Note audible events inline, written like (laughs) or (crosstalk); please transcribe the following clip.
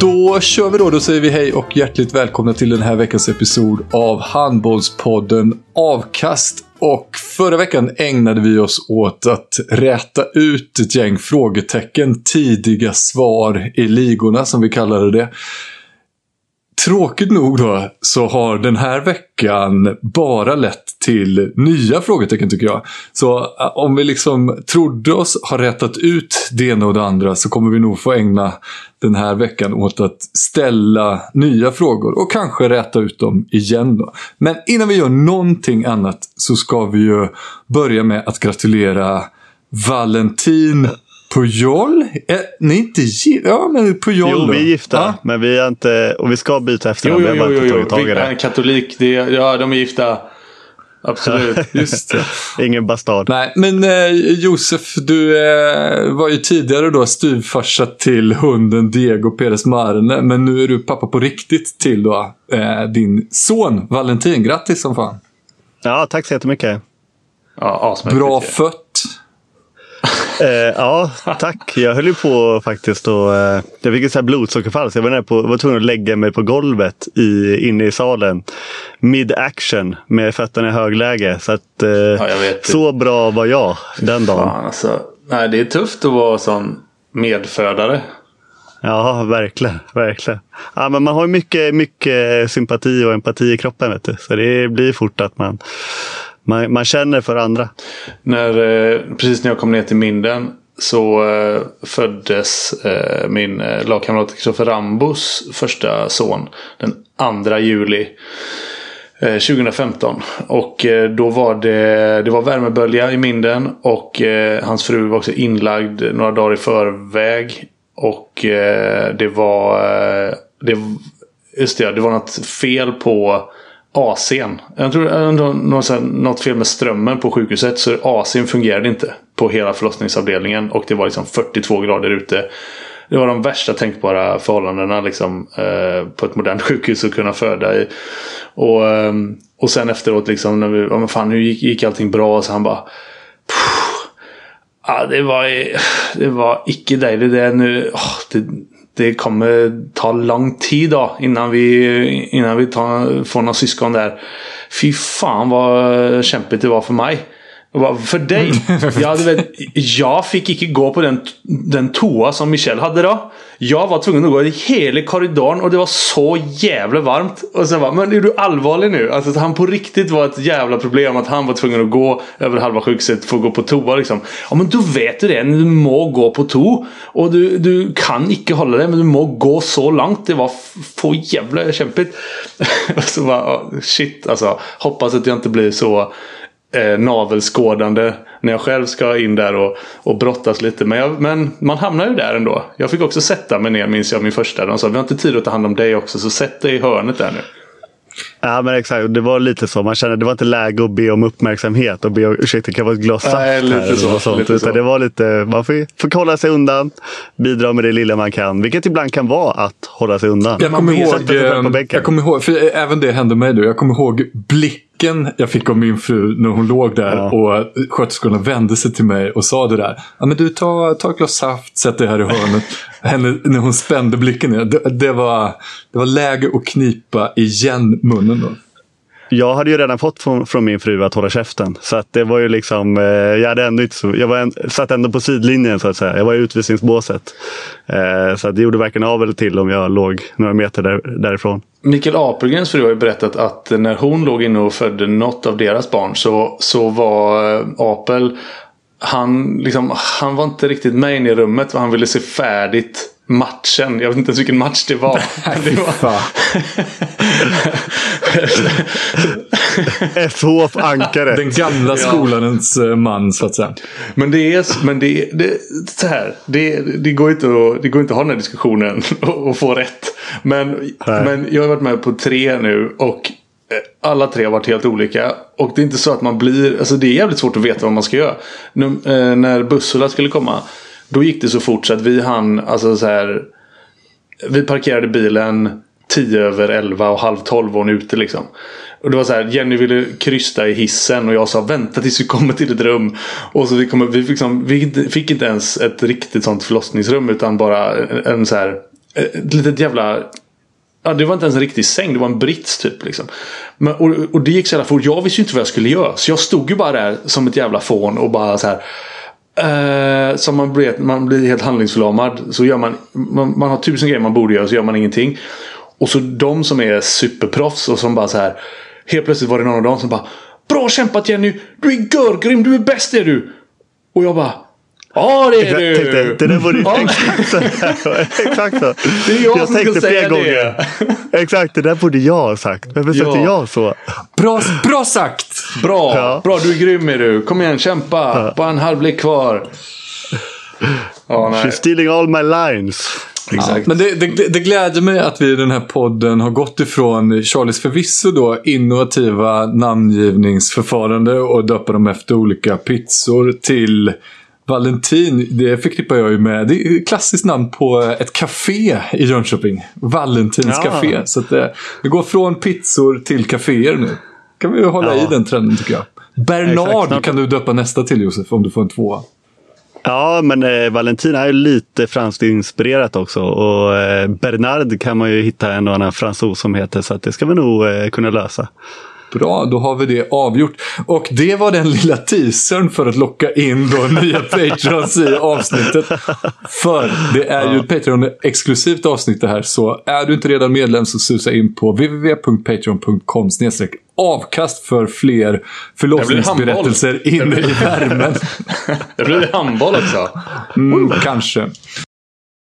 Då kör vi då. Då säger vi hej och hjärtligt välkomna till den här veckans episod av Handbollspodden Avkast. Och förra veckan ägnade vi oss åt att räta ut ett gäng frågetecken, tidiga svar i ligorna som vi kallade det. Tråkigt nog då så har den här veckan bara lett till nya frågetecken tycker jag. Så eh, om vi liksom trodde oss ha rätat ut det ena och det andra så kommer vi nog få ägna den här veckan åt att ställa nya frågor och kanske räta ut dem igen. Då. Men innan vi gör någonting annat så ska vi ju börja med att gratulera Valentin Pujol? Ni är inte gifta? Ja, men Pujol Jo, vi är gifta. Ja. Men vi är inte... Och vi ska byta Jo, efternamn. jo, Vi jo, jo, i jo. det. En katolik, det, ja de är gifta. Absolut. (laughs) Just det. Ingen bastard. Nej, men eh, Josef, du eh, var ju tidigare då styvfarsa till hunden Diego Perez Marne. Men nu är du pappa på riktigt till då eh, din son Valentin. Grattis som fan. Ja, tack så jättemycket. Ja, asmäktigt Bra fött. Eh, ja, tack. Jag höll ju på faktiskt och eh, jag fick ett så här blodsockerfall så jag var, nära på, var tvungen att lägga mig på golvet i, inne i salen. Mid action med fötterna i högläge. Så, att, eh, vet. så bra var jag den dagen. Fan, alltså, nej, det är tufft att vara sån medfödare. Ja, verkligen. verkligen. Ja, men man har ju mycket, mycket sympati och empati i kroppen. Vet du. Så det blir fort att man, man, man känner för andra. När, eh, precis när jag kom ner till Minden så eh, föddes eh, min eh, lagkamrat Kristoffer Rambos första son den 2 juli eh, 2015. Och eh, då var det, det var värmebölja i Minden och eh, hans fru var också inlagd några dagar i förväg. Och eh, det var eh, det, just det, det var något fel på AC'n. Jag tror något, något fel med strömmen på sjukhuset. Så AC'n fungerade inte på hela förlossningsavdelningen. Och det var liksom 42 grader ute. Det var de värsta tänkbara förhållandena liksom, eh, på ett modernt (laughs) sjukhus att kunna föda i. Och, ehm, och sen efteråt liksom, när vi, ja, men fan, hur gick, gick allting bra? Så han bara Ja, det var, det var icke dig det nu. oh, det, det kommer ta lång tid då innan vi, innan vi tar, får några syskon där. Fy fan vad kämpigt det var för mig. Vad- För dig? (laughs) Ja, du vet, jag fick inte gå på den, den toa som Michelle hade då. Jag var tvungen att gå i hela korridoren och det var så jävla varmt. Och sen var men är du allvarlig nu? Alltså att han på riktigt var ett jävla problem att han var tvungen att gå över halva sjukhuset för att gå på toa liksom. Ja men då vet du det, du må gå på toa. Och du, du kan inte hålla det men du må gå så långt. Det var f- så jävla kämpigt. (laughs) och så bara, shit alltså. Hoppas att jag inte blir så eh, navelskådande när jag själv ska in där och, och brottas lite. Men, jag, men man hamnar ju där ändå. Jag fick också sätta mig ner minns jag min första. De sa vi har inte tid att ta hand om dig också så sätt dig i hörnet där nu. Ja, men exakt. Det var lite så. Man kände det var inte läge att be om uppmärksamhet och be om ursäkta, kan jag få ett glas saft Nej, lite här? eller så, något sånt. lite Utan så. det var lite, man får, får hålla sig undan, bidra med det lilla man kan. Vilket ibland kan vara att hålla sig undan. Jag Man kommer, ihåg, eh, jag kommer ihåg, för även det hände mig då. Jag kommer ihåg blicken blicken jag fick av min fru när hon låg där Ja. och sköterskorna vände sig till mig och sa det där. Ja men du, ta, ta ett glas saft, sätt dig här i hörnet. (laughs) Henne, när hon spände blicken, det, det, var, det var läge att knipa igen munnen då. Jag hade ju redan fått från, från min fru att hålla käften. Så att det var ju liksom, eh, jag hade ändå inte så, jag var en, satt ändå på sidlinjen så att säga. Jag var i utvisningsbåset. Eh, så att det gjorde varken av eller till om jag låg några meter där, därifrån. Mikael Apelgrens fru har ju berättat att när hon låg inne och födde något av deras barn så, så var eh, Apel han, liksom, han var inte riktigt med in i rummet han ville se färdigt matchen. Jag vet inte ens vilken match det var. (laughs) det var Fan. (laughs) SHF Ankare. Den gamla skolans eh, man så att säga. Men det är, men det, är- det, så här, det, det, går inte att, det går inte att ha den här diskussionen (laughs) och, och få rätt. Men, Nej. men jag har varit med på tre nu och eh, alla tre har varit helt olika. Och det är inte så att man blir, alltså det är jävligt svårt att veta vad man ska göra. Nu, eh, när Bussula skulle komma, då gick det så fort så att vi hann, alltså så här. Vi parkerade bilen 10 över 11 och halv 12 var hon ute liksom. Och det var så här, Jenny ville krysta i hissen och jag sa vänta tills vi kommer till ett rum. Och så vi, kom, vi, fick, liksom, vi inte- fick inte ens ett riktigt sånt förlossningsrum utan bara en så här, ett litet jävla Ja, det var inte ens en riktig säng, det var en brits typ. Liksom. Men, och, och det gick så jävla fort. Jag visste ju inte vad jag skulle göra. Så jag stod ju bara där som ett jävla fån och bara så här. Eh, som man blir, man blir helt handlingsförlamad. Så gör man, man, man har tusen grejer man borde göra så gör man ingenting. Och så de som är superproffs och som bara så här. Helt plötsligt var det någon av dem som bara. Bra kämpat Jenny! Du är görgrym! Du är bäst är du! Och jag bara. Ja det är Jag du! tänkte, det där borde ju Ja. exakt så. (laughs) Exakt så. Det är jag som ska tänkte säga flera gånger. Exakt, det där borde jag ha sagt. Varför sa Ja. inte jag så? Bra, bra sagt! Bra! Ja. Bra, du är grym är du. Kom igen, kämpa. Bara en halvlek kvar. Ja, nej. She's stealing all my lines. Exakt. Men det, det, det gläder mig att vi i den här podden har gått ifrån Charlies förvisso då innovativa namngivningsförfarande och döpa dem efter olika pizzor till Valentin. Det förknippar jag ju med. Det är ett klassiskt namn på ett café i Jönköping. Valentins Ja. café. Så att det, det går från pizzor till kaféer nu. kan vi hålla Ja. i den trenden tycker jag. Bernard Exakt, kan du döpa nästa till Josef om du får en tvåa. Ja, men eh, Valentin är ju lite franskt inspirerat också. Och eh, Bernard kan man ju hitta en och annan fransos som heter. Så att det ska vi nog eh, kunna lösa. Bra, då har vi det avgjort. Och det var den lilla teasern för att locka in då nya (laughs) Patreons i avsnittet. För det är ju ett Patreon-exklusivt avsnitt det här. Så är du inte redan medlem så susa in på www.patreon.com avkast för fler förlossningsberättelser inne i värmen. (laughs) Det blir handboll också. Mm, kanske.